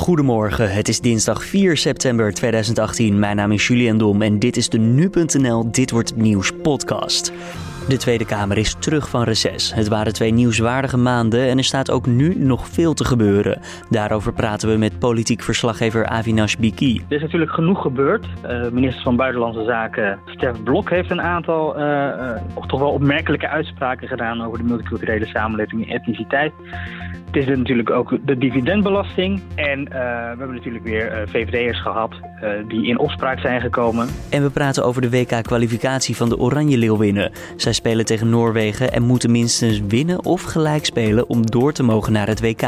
Goedemorgen, het is dinsdag 4 september 2018. Mijn naam is Julian Dom en dit is de Nu.nl Dit Wordt Nieuws podcast. De Tweede Kamer is terug van reces. Het waren twee nieuwswaardige maanden en er staat ook nu nog veel te gebeuren. Daarover praten we met politiek verslaggever Avinash Biki. Er is natuurlijk genoeg gebeurd. Uh, minister van Buitenlandse Zaken Stef Blok heeft een aantal uh, toch wel opmerkelijke uitspraken gedaan over de multiculturele samenleving en etniciteit. Het is natuurlijk ook de dividendbelasting. En uh, we hebben natuurlijk weer uh, VVD'ers gehad uh, die in opspraak zijn gekomen. En we praten over de WK-kwalificatie van de Oranje Leeuwinnen. Zij spelen tegen Noorwegen en moeten minstens winnen of gelijk spelen om door te mogen naar het WK.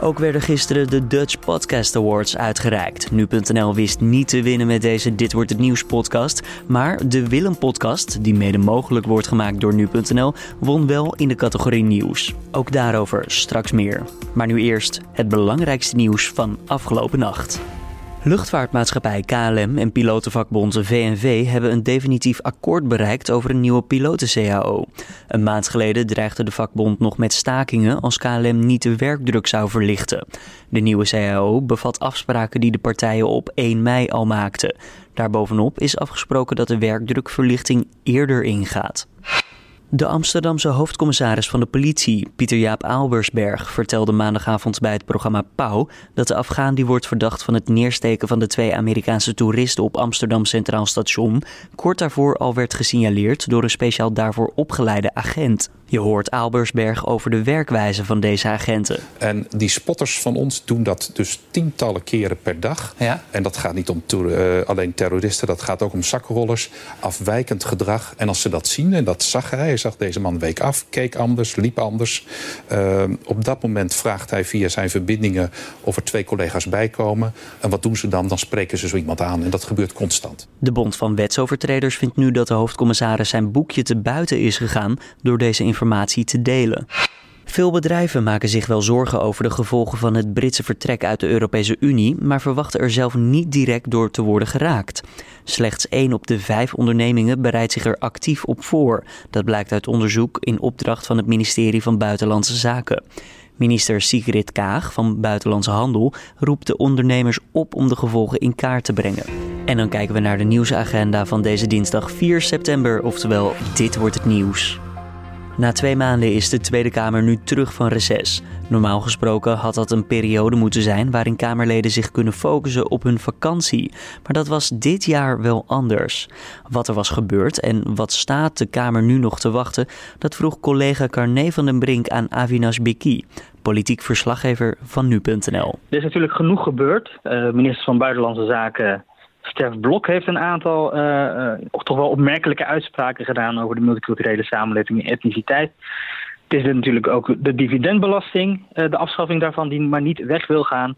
Ook werden gisteren de Dutch Podcast Awards uitgereikt. Nu.nl wist niet te winnen met deze Dit Wordt Het Nieuws podcast. Maar de Willem podcast, die mede mogelijk wordt gemaakt door Nu.nl, won wel in de categorie nieuws. Ook daarover straks meer. Maar nu eerst het belangrijkste nieuws van afgelopen nacht. Luchtvaartmaatschappij KLM en pilotenvakbond VNV hebben een definitief akkoord bereikt over een nieuwe piloten-CAO. Een maand geleden dreigde de vakbond nog met stakingen als KLM niet de werkdruk zou verlichten. De nieuwe CAO bevat afspraken die de partijen op 1 mei al maakten. Daarbovenop is afgesproken dat de werkdrukverlichting eerder ingaat. De Amsterdamse hoofdcommissaris van de politie, Pieter-Jaap Aalbersberg, vertelde maandagavond bij het programma Pauw dat de Afghaan die wordt verdacht van het neersteken van de twee Amerikaanse toeristen op Amsterdam Centraal Station kort daarvoor al werd gesignaleerd door een speciaal daarvoor opgeleide agent. Je hoort Aalbersberg over de werkwijze van deze agenten. En die spotters van ons doen dat dus tientallen keren per dag. Ja? En dat gaat niet om uh, alleen terroristen, dat gaat ook om zakkenrollers, afwijkend gedrag. En als ze dat zien, en dat zag hij, hij zag deze man week af, keek anders, liep anders. Uh, op dat moment vraagt hij via zijn verbindingen of er twee collega's bijkomen. En wat doen ze dan? Dan spreken ze zo iemand aan. En dat gebeurt constant. De Bond van Wetsovertreders vindt nu dat de hoofdcommissaris zijn boekje te buiten is gegaan door deze informatie informatie te delen. Veel bedrijven maken zich wel zorgen over de gevolgen van het Britse vertrek uit de Europese Unie, maar verwachten er zelf niet direct door te worden geraakt. Slechts 1 op de 5 ondernemingen bereidt zich er actief op voor. Dat blijkt uit onderzoek in opdracht van het ministerie van Buitenlandse Zaken. Minister Sigrid Kaag van Buitenlandse Handel roept de ondernemers op om de gevolgen in kaart te brengen. En dan kijken we naar de nieuwsagenda van deze dinsdag 4 september, oftewel dit wordt het nieuws. Na twee maanden is de Tweede Kamer nu terug van reces. Normaal gesproken had dat een periode moeten zijn waarin Kamerleden zich kunnen focussen op hun vakantie. Maar dat was dit jaar wel anders. Wat er was gebeurd en wat staat de Kamer nu nog te wachten, dat vroeg collega Carné van den Brink aan Avinash Biki, politiek verslaggever van nu.nl. Er is natuurlijk genoeg gebeurd. Uh, minister van Buitenlandse Zaken Stef Blok heeft een aantal uh, uh, toch wel opmerkelijke uitspraken gedaan over de multiculturele samenleving en etniciteit. Het is natuurlijk ook de dividendbelasting, uh, de afschaffing daarvan, die maar niet weg wil gaan.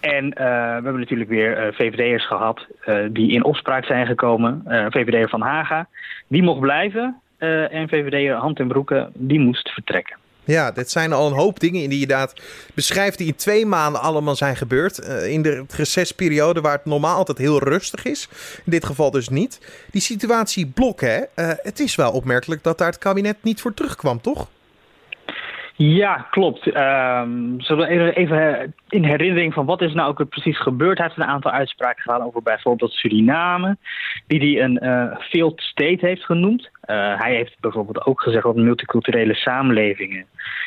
En we hebben natuurlijk weer VVD'ers gehad die in opspraak zijn gekomen. VVD'er Van Haga, die mocht blijven. en VVD'er Hand en Broeken, die moest vertrekken. Ja, dit zijn al een hoop dingen die je inderdaad beschrijft die in twee maanden allemaal zijn gebeurd. Uh, in de recessperiode waar het normaal altijd heel rustig is. In dit geval dus niet. Die situatie blok, hè? Uh, het is wel opmerkelijk dat daar het kabinet niet voor terugkwam, toch? Ja, klopt. Um, zullen we even in herinnering van wat is nou ook precies gebeurd? Hij heeft een aantal uitspraken gedaan over bijvoorbeeld Suriname, die hij een uh, failed state heeft genoemd. Uh, hij heeft bijvoorbeeld ook gezegd dat multiculturele samenlevingen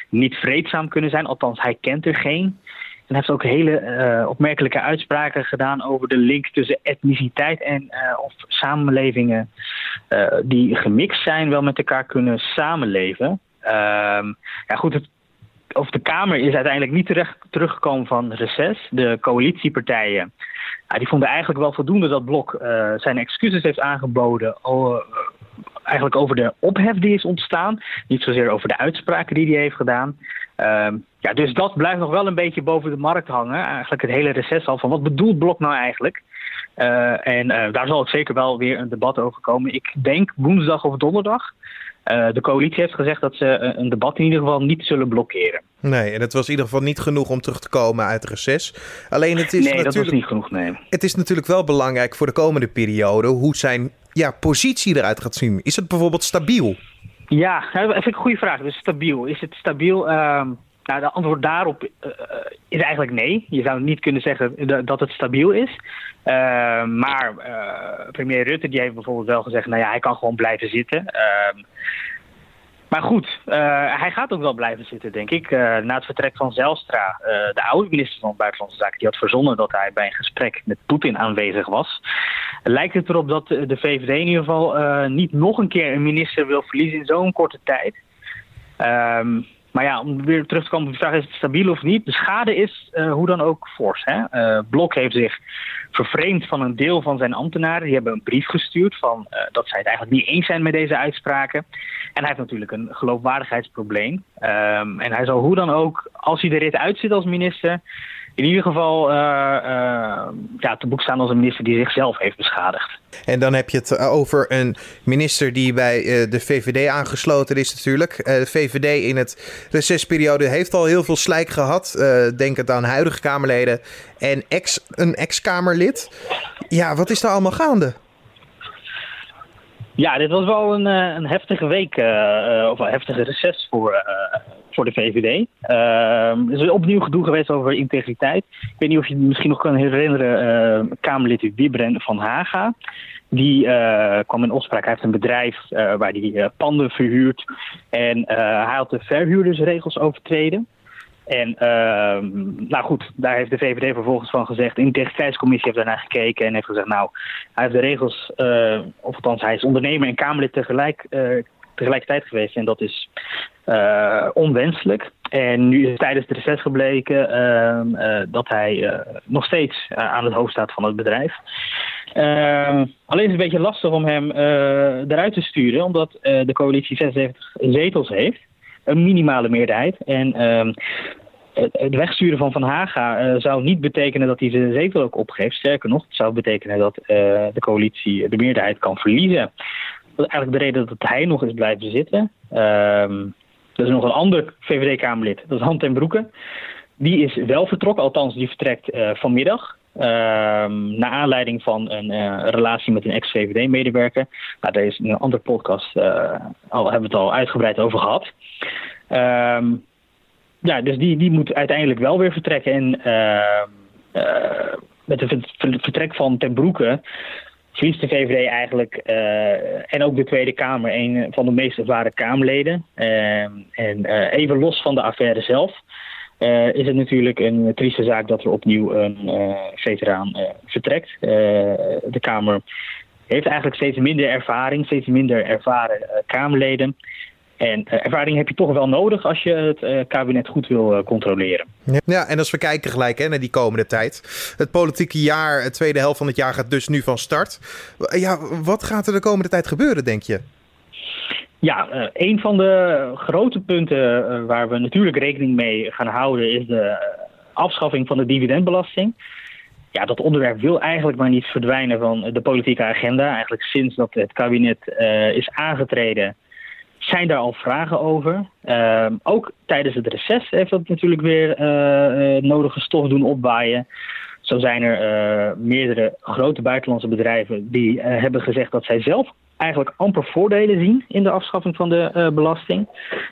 niet vreedzaam kunnen zijn, althans hij kent er geen. En heeft ook hele uh, opmerkelijke uitspraken gedaan over de link tussen etniciteit en of samenlevingen die gemixt zijn, wel met elkaar kunnen samenleven. Um, ja, goed, of de Kamer is uiteindelijk niet terecht, teruggekomen van reces. De coalitiepartijen die vonden eigenlijk wel voldoende dat Blok zijn excuses heeft aangeboden. Eigenlijk over de ophef die is ontstaan. Niet zozeer over de uitspraken die hij heeft gedaan. Uh, ja, dus dat blijft nog wel een beetje boven de markt hangen. Eigenlijk het hele reces al van wat bedoelt Blok nou eigenlijk? Uh, en daar zal ook zeker wel weer een debat over komen. Ik denk woensdag of donderdag. Uh, de coalitie heeft gezegd dat ze een debat in ieder geval niet zullen blokkeren. Nee, en het was in ieder geval niet genoeg om terug te komen uit reces. Alleen het is nee, natuurlijk, dat was niet genoeg, nee. Het is natuurlijk wel belangrijk voor de komende periode hoe zijn ja, positie eruit gaat zien. Is het bijvoorbeeld stabiel? Ja, dat vind ik een goede vraag. Dus stabiel. Is het stabiel? Uh, nou, de antwoord daarop uh, is eigenlijk nee. Je zou niet kunnen zeggen dat het stabiel is. Uh, maar premier Rutte die heeft bijvoorbeeld wel gezegd... nou ja, hij kan gewoon blijven zitten. Ehm, maar goed, hij gaat ook wel blijven zitten, denk ik. na het vertrek van Zelstra, de oude minister van Buitenlandse Zaken... die had verzonnen dat hij bij een gesprek met Poetin aanwezig was... lijkt het erop dat de VVD in ieder geval niet nog een keer een minister wil verliezen in zo'n korte tijd... Um, maar ja, om weer terug te komen op de vraag, is het stabiel of niet? De schade is uh, hoe dan ook fors. Hè? Uh, Blok heeft zich vervreemd van een deel van zijn ambtenaren. Die hebben een brief gestuurd van dat zij het eigenlijk niet eens zijn met deze uitspraken. En hij heeft natuurlijk een geloofwaardigheidsprobleem. Um, en hij zal hoe dan ook, als hij de rit uitzit als minister in ieder geval uh, uh, ja, te boek staan als een minister die zichzelf heeft beschadigd. En dan heb je het eh, over een minister die bij uh, de VVD aangesloten is natuurlijk. De VVD in het recessperiode heeft al heel veel slijk gehad. denk het aan huidige Kamerleden en ex, een ex-Kamerlid. Ja, wat is daar allemaal gaande? Ja, dit was wel een, een heftige week, of een heftige reces voor, voor de VVD. Uh, er is opnieuw gedoe geweest over integriteit. Ik weet niet of je het misschien nog kan herinneren, uh, Kamerlid Wibren van Haga. Die uh, kwam in opspraak. Hij heeft een bedrijf uh, waar hij panden verhuurt. En hij had de verhuurdersregels overtreden. En ehm, nou goed, daar heeft de VVD vervolgens van gezegd. De integriteitscommissie heeft daarnaar gekeken en heeft gezegd... nou, hij heeft de regels, of althans hij is ondernemer en Kamerlid tegelijk tegelijkertijd geweest. En dat is uh, onwenselijk. En nu is tijdens het reces gebleken uh, uh, dat hij nog steeds aan het hoofd staat van het bedrijf. Ehm, alleen is het een beetje lastig om hem eruit te sturen, omdat de coalitie 76 zetels heeft. Een minimale meerderheid. En ehm, het wegsturen van Van Haga zou niet betekenen dat hij zijn zetel ook opgeeft. Sterker nog, het zou betekenen dat de coalitie de meerderheid kan verliezen. Dat eigenlijk de reden dat hij nog is blijven zitten. Um, er is nog een ander VVD-Kamerlid, dat is Han ten Broeke. Die is wel vertrokken, althans die vertrekt uh, vanmiddag. Uh, naar aanleiding van een uh, relatie met een ex-VVD-medewerker. Nou, daar is in een andere podcast uh, al hebben we het al uitgebreid over gehad. Um, ja, dus die, die moet uiteindelijk wel weer vertrekken. En ehm, met het vertrek van Ten Broeke verliest de VVD eigenlijk uh, en ook de Tweede Kamer een van de meest ervaren Kamerleden. Uh, en uh, even los van de affaire zelf is het natuurlijk een trieste zaak dat er opnieuw een veteraan vertrekt. de Kamer heeft eigenlijk steeds minder ervaring, steeds minder ervaren Kamerleden. En uh, ervaring heb je toch wel nodig als je het uh, kabinet goed wil uh, controleren. Ja, en als we kijken gelijk hè, naar die komende tijd. Het politieke jaar, de tweede helft van het jaar gaat dus nu van start. Ja, wat gaat er de komende tijd gebeuren, denk je? Ja, een van de grote punten waar we natuurlijk rekening mee gaan houden is de afschaffing van de dividendbelasting. Ja, dat onderwerp wil eigenlijk maar niet verdwijnen van de politieke agenda. Eigenlijk sinds dat het kabinet is aangetreden zijn daar al vragen over. Uh, ook tijdens het reces heeft dat natuurlijk weer uh, nodige stof doen opwaaien. Zo zijn er uh, meerdere grote buitenlandse bedrijven die hebben gezegd dat zij zelf eigenlijk amper voordelen zien in de afschaffing van de belasting.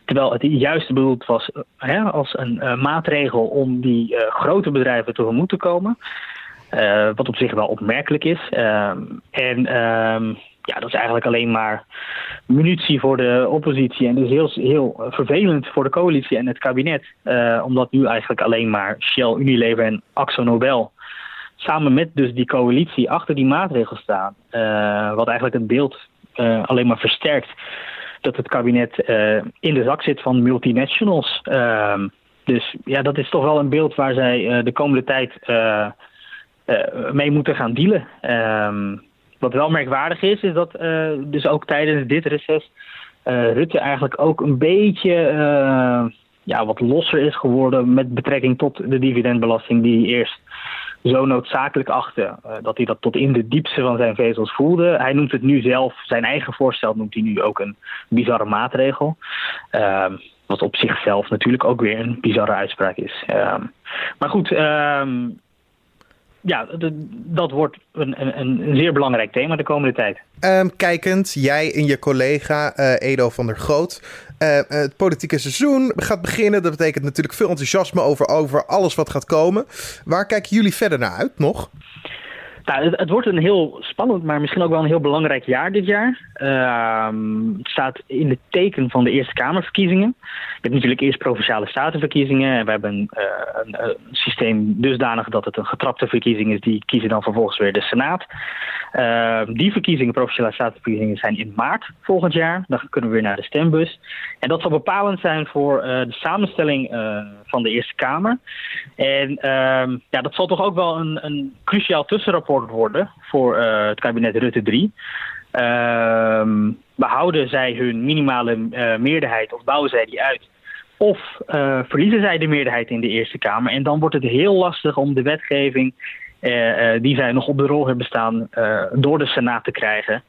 Terwijl het juist bedoeld was hè, als een maatregel om die grote bedrijven tegemoet te komen. wat op zich wel opmerkelijk is. Ehm, en ehm, ja, dat is eigenlijk alleen maar munitie voor de oppositie. En dus heel, heel vervelend voor de coalitie en het kabinet. Uh, omdat nu eigenlijk alleen maar Shell, Unilever en Axo Nobel samen met dus die coalitie achter die maatregels staan. Uh, wat eigenlijk het beeld uh, alleen maar versterkt dat het kabinet in de zak zit van multinationals. Ehm, dus ja, dat is toch wel een beeld waar zij de komende tijd mee moeten gaan dealen. Wat wel merkwaardig is, is dat uh, dus ook tijdens dit reces uh, Rutte eigenlijk ook een beetje uh, ja, wat losser is geworden met betrekking tot de dividendbelasting die eerst zo noodzakelijk achtte. dat hij dat tot in de diepste van zijn vezels voelde. Hij noemt het nu zelf, zijn eigen voorstel noemt hij nu ook een bizarre maatregel. Ehm, wat op zichzelf natuurlijk ook weer een bizarre uitspraak is. Ehm, maar goed, ehm, ja, dat wordt een, een, een, zeer belangrijk thema de komende tijd. Um, kijkend, jij en je collega uh, Edo van der Groot. Uh, het politieke seizoen gaat beginnen. Dat betekent natuurlijk veel enthousiasme over, over alles wat gaat komen. Waar kijken jullie verder naar uit nog? Nou, het, wordt een heel spannend, maar misschien ook wel een heel belangrijk jaar dit jaar. Uh, het staat in het teken van de Eerste Kamerverkiezingen. Je hebt natuurlijk eerst provinciale statenverkiezingen. En we hebben uh, een, een, systeem dusdanig dat het een getrapte verkiezing is. Die kiezen dan vervolgens weer de Senaat. Uh, die verkiezingen, provinciale statenverkiezingen, zijn in maart volgend jaar. Dan kunnen we weer naar de stembus. En dat zal bepalend zijn voor uh, de samenstelling van de Eerste Kamer. En ehm, ja, dat zal toch ook wel een, een cruciaal tussenrapport worden voor het kabinet Rutte 3. Uh, behouden zij hun minimale uh, meerderheid of bouwen zij die uit? Of uh, verliezen zij de meerderheid in de Eerste Kamer? En dan wordt het heel lastig om de wetgeving die zij nog op de rol hebben staan door de Senaat te krijgen.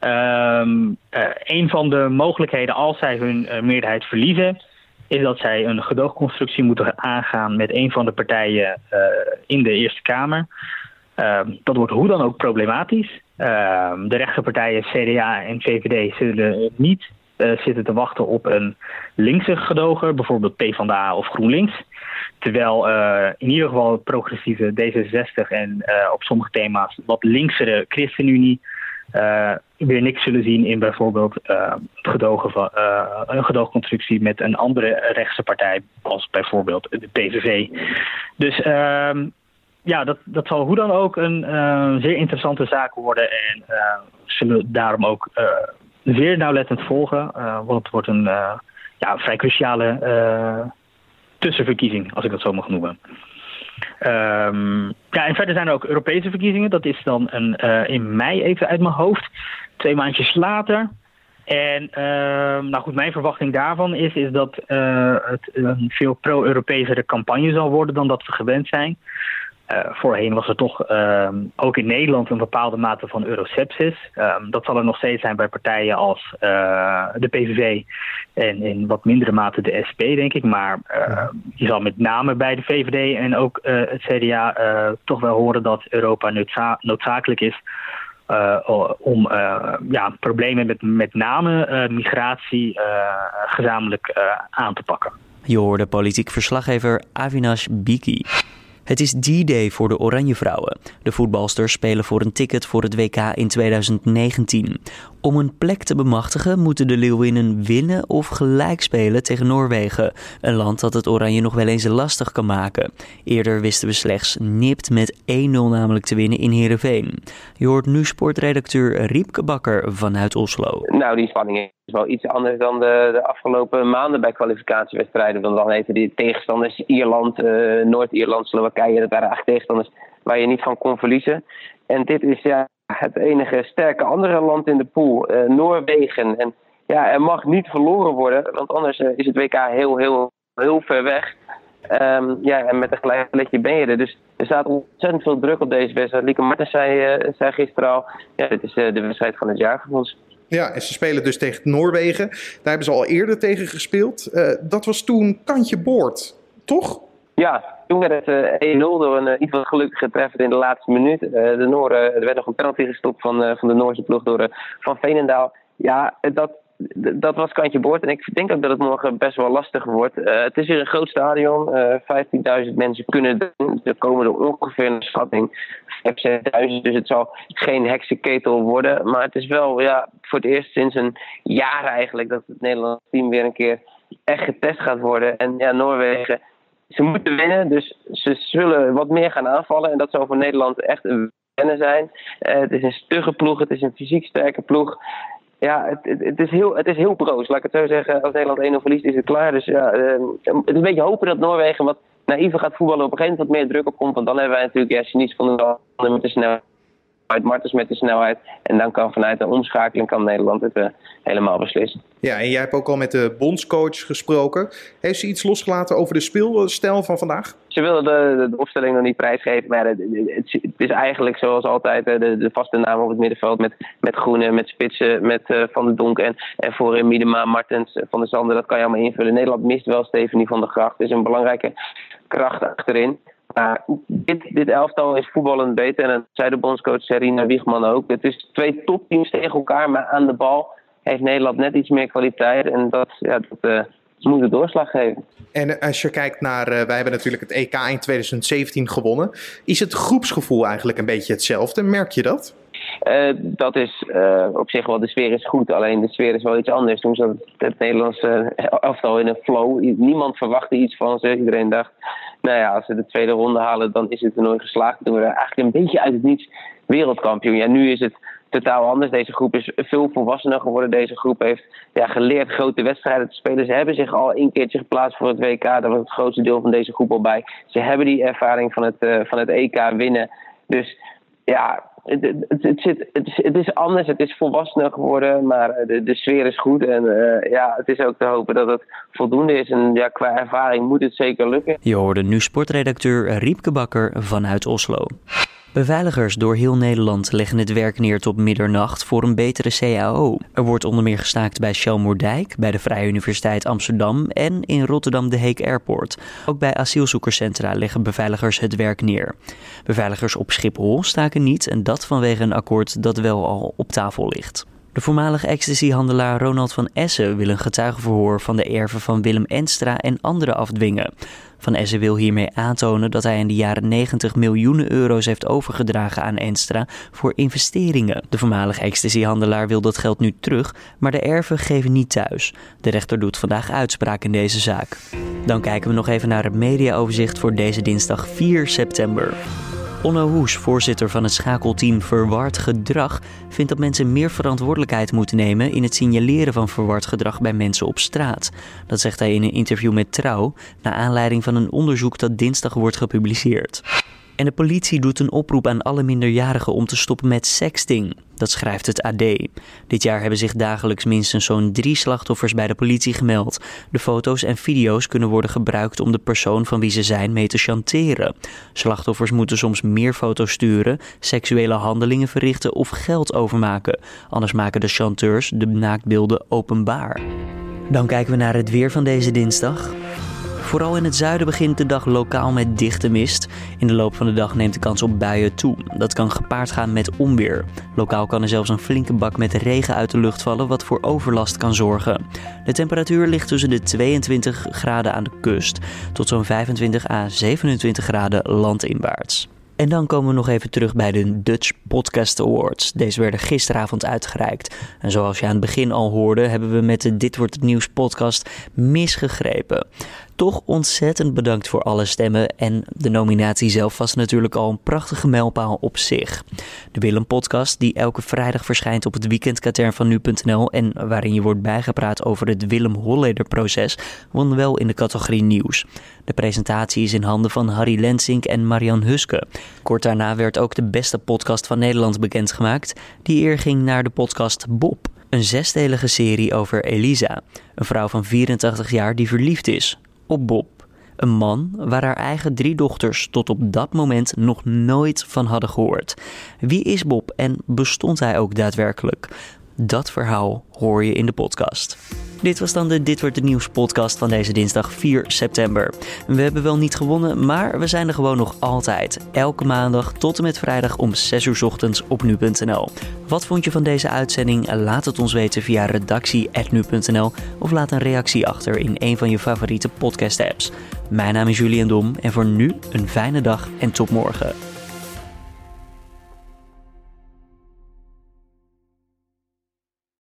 Um, een van de mogelijkheden als zij hun meerderheid verliezen, is dat zij een gedoogconstructie moeten aangaan met een van de partijen in de Eerste Kamer. Ehm, dat wordt hoe dan ook problematisch. Ehm, de rechterpartijen CDA en VVD zullen niet uh, zitten te wachten op een linkse gedoger, bijvoorbeeld PvdA of GroenLinks. Terwijl uh, in ieder geval progressieve D66 en uh, op sommige thema's wat linksere ChristenUnie weer niks zullen zien in bijvoorbeeld van, een gedoogconstructie met een andere rechtse partij, als bijvoorbeeld de PVV. Dus ehm, ja, dat, dat zal hoe dan ook een uh, zeer interessante zaak worden. En uh, zullen daarom ook uh, zeer nauwlettend volgen. want het wordt een ja, vrij cruciale tussenverkiezing, als ik dat zo mag noemen. Um, ja, en verder zijn er ook Europese verkiezingen. Dat is dan een, in mei even uit mijn hoofd. Twee maandjes later. En uh, nou goed, mijn verwachting daarvan is, is dat het een veel pro-Europesere campagne zal worden dan dat we gewend zijn. Uh, voorheen was er toch uh, ook in Nederland een bepaalde mate van eurocepsis. Uh, dat zal er nog steeds zijn bij partijen als eh, de PVV en in wat mindere mate de SP, denk ik. Maar je zal met name bij de VVD en ook het CDA toch wel horen dat Europa noodzakelijk is om ja, problemen met met name migratie gezamenlijk aan te pakken. Je hoorde politiek verslaggever Avinash Biki. Het is D-Day voor de Oranje Vrouwen. De voetbalsters spelen voor een ticket voor het WK in 2019. Om een plek te bemachtigen moeten de Leeuwinnen winnen of gelijk spelen tegen Noorwegen. Een land dat het Oranje nog wel eens lastig kan maken. Eerder wisten we slechts nipt met 1-0 namelijk te winnen in Heerenveen. Je hoort nu sportredacteur Riepke Bakker vanuit Oslo. Nou, die spanning is wel iets anders dan de, de afgelopen maanden bij kwalificatiewedstrijden. Want dan even die tegenstanders Ierland, uh, Noord-Ierland, Slowakije. Dat waren eigenlijk tegenstanders waar je niet van kon verliezen. En dit is ja, het enige sterke andere land in de pool, uh, Noorwegen. En ja, er mag niet verloren worden, want anders uh, is het WK heel, heel, heel ver weg. Um, ja, en met een gelijk ben je er. Dus er staat ontzettend veel druk op deze wedstrijd. Lieke Martens zei, zei gisteren al, ja, dit is de wedstrijd van het jaar voor. Ja, en ze spelen dus tegen Noorwegen. Daar hebben ze al eerder tegen gespeeld. dat was toen kantje boord, toch? Ja, toen werd het 1-0 door een uh, iets wat gelukkige treffer in de laatste minuut. De Nooren, er werd nog een penalty gestopt van, van de Noorse ploeg door Van Veenendaal. Ja, dat, dat was kantje boord. En ik denk ook dat het morgen best wel lastig wordt. het is hier een groot stadion. 15.000 mensen kunnen. Er komen er ongeveer een schatting 5.000. Dus het zal geen heksenketel worden. Maar het is wel ja, voor het eerst sinds een jaar eigenlijk dat het Nederlandse team weer een keer echt getest gaat worden. En ja, Noorwegen ze moeten winnen, dus ze zullen wat meer gaan aanvallen. En dat zal voor Nederland echt een winnen zijn. Uh, het is een stugge ploeg, het is een fysiek sterke ploeg. Ja, het, het, is heel, het is heel broos. Laat ik het zo zeggen. Als Nederland 1-0 verliest, is het klaar. Dus ja, uh, het is een beetje hopen dat Noorwegen wat naïver gaat voetballen. Op een gegeven moment wat meer druk op komt. Want dan hebben wij natuurlijk ja, Genies van de met de snelheid uit Martens met de snelheid. En dan kan vanuit de omschakeling kan Nederland het uh, helemaal beslissen. Ja, en jij hebt ook al met de bondscoach gesproken. Heeft ze iets losgelaten over de speelstijl van vandaag? Ze willen de, de, opstelling nog niet prijsgeven. Maar het, het, het, is eigenlijk zoals altijd de, de, vaste naam op het middenveld. Met, met Groene, met Spitsen, met uh, Van der Donk en, en voorin Miedema, Martens, Van der Zanden. Dat kan je allemaal invullen. Nederland mist wel Stephanie van der Gracht. is een belangrijke kracht achterin. Maar dit, dit elftal is voetballend beter. En dat zei de bondscoach Serena Wiegman ook. Het is twee topteams tegen elkaar, maar aan de bal heeft Nederland net iets meer kwaliteit. En dat, ja, dat uh, moet de doorslag geven. En als je kijkt naar, uh, wij hebben natuurlijk het EK in 2017 gewonnen. Is het groepsgevoel eigenlijk een beetje hetzelfde? Merk je dat? Uh, dat is uh, op zich wel, de sfeer is goed. Alleen de sfeer is wel iets anders. Toen zat het Nederlandse elftal in een flow. Niemand verwachtte iets van ze. Iedereen dacht, nou ja, als ze de tweede ronde halen, dan is het er nooit geslaagd. Toen we eigenlijk een beetje uit het niets wereldkampioen. Ja, nu is het totaal anders. Deze groep is veel volwassener geworden. Deze groep heeft ja, geleerd grote wedstrijden te spelen. Ze hebben zich al een keertje geplaatst voor het WK. Daar was het grootste deel van deze groep al bij. Ze hebben die ervaring van het, uh, van het EK winnen. Dus ja, het, het, het, is, anders, het is volwassener geworden, maar de, de sfeer is goed. En uh, ja, het is ook te hopen dat het voldoende is. En ja, qua ervaring moet het zeker lukken. Je hoorde nu sportredacteur Riepke Bakker vanuit Oslo. Beveiligers door heel Nederland leggen het werk neer tot middernacht voor een betere CAO. Er wordt onder meer gestaakt bij Schelmoerdijk, bij de Vrije Universiteit Amsterdam en in Rotterdam de Heek Airport. Ook bij asielzoekerscentra leggen beveiligers het werk neer. Beveiligers op Schiphol staken niet en dat vanwege een akkoord dat wel al op tafel ligt. De voormalige ecstasyhandelaar Ronald van Essen wil een getuigenverhoor van de erven van Willem Enstra en anderen afdwingen. Van Essen wil hiermee aantonen dat hij in de jaren 90 miljoenen euro's heeft overgedragen aan Enstra voor investeringen. De voormalige ecstasyhandelaar wil dat geld nu terug, maar de erven geven niet thuis. De rechter doet vandaag uitspraak in deze zaak. Dan kijken we nog even naar het mediaoverzicht voor deze dinsdag 4 september. Onno Hoes, voorzitter van het schakelteam Verward Gedrag, vindt dat mensen meer verantwoordelijkheid moeten nemen in het signaleren van verward gedrag bij mensen op straat. Dat zegt hij in een interview met Trouw, naar aanleiding van een onderzoek dat dinsdag wordt gepubliceerd. En de politie doet een oproep aan alle minderjarigen om te stoppen met sexting. Dat schrijft het AD. Dit jaar hebben zich dagelijks minstens zo'n drie slachtoffers bij de politie gemeld. De foto's en video's kunnen worden gebruikt om de persoon van wie ze zijn mee te chanteren. Slachtoffers moeten soms meer foto's sturen, seksuele handelingen verrichten of geld overmaken. Anders maken de chanteurs de naaktbeelden openbaar. Dan kijken we naar het weer van deze dinsdag. Vooral in het zuiden begint de dag lokaal met dichte mist. In de loop van de dag neemt de kans op buien toe. Dat kan gepaard gaan met onweer. Lokaal kan er zelfs een flinke bak met regen uit de lucht vallen, wat voor overlast kan zorgen. De temperatuur ligt tussen de 22 graden aan de kust tot zo'n 25 à 27 graden landinwaarts. En dan komen we nog even terug bij de Dutch Podcast Awards. Deze werden gisteravond uitgereikt. En zoals je aan het begin al hoorde, hebben we met de Dit wordt het nieuws podcast misgegrepen. Toch ontzettend bedankt voor alle stemmen en de nominatie zelf was natuurlijk al een prachtige mijlpaal op zich. De Willem podcast die elke vrijdag verschijnt op het weekendkatern van nu.nl en waarin je wordt bijgepraat over het Willem Holleder proces won wel in de categorie nieuws. De presentatie is in handen van Harry Lensink en Marian Huske. Kort daarna werd ook de beste podcast van Nederland bekendgemaakt. Die eer ging naar de podcast Bob. Een zesdelige serie over Elisa, een vrouw van 84 jaar die verliefd is op Bob. Een man waar haar eigen drie dochters tot op dat moment nog nooit van hadden gehoord. Wie is Bob en bestond hij ook daadwerkelijk? Dat verhaal hoor je in de podcast. Dit was dan de Dit wordt de nieuws podcast van deze dinsdag 4 september. We hebben wel niet gewonnen, maar we zijn er gewoon nog altijd. Elke maandag tot en met vrijdag om 6 uur ochtends op nu.nl. Wat vond je van deze uitzending? Laat het ons weten via redactie.nu.nl of laat een reactie achter in een van je favoriete podcast apps. Mijn naam is Julian Dom en voor nu een fijne dag en tot morgen.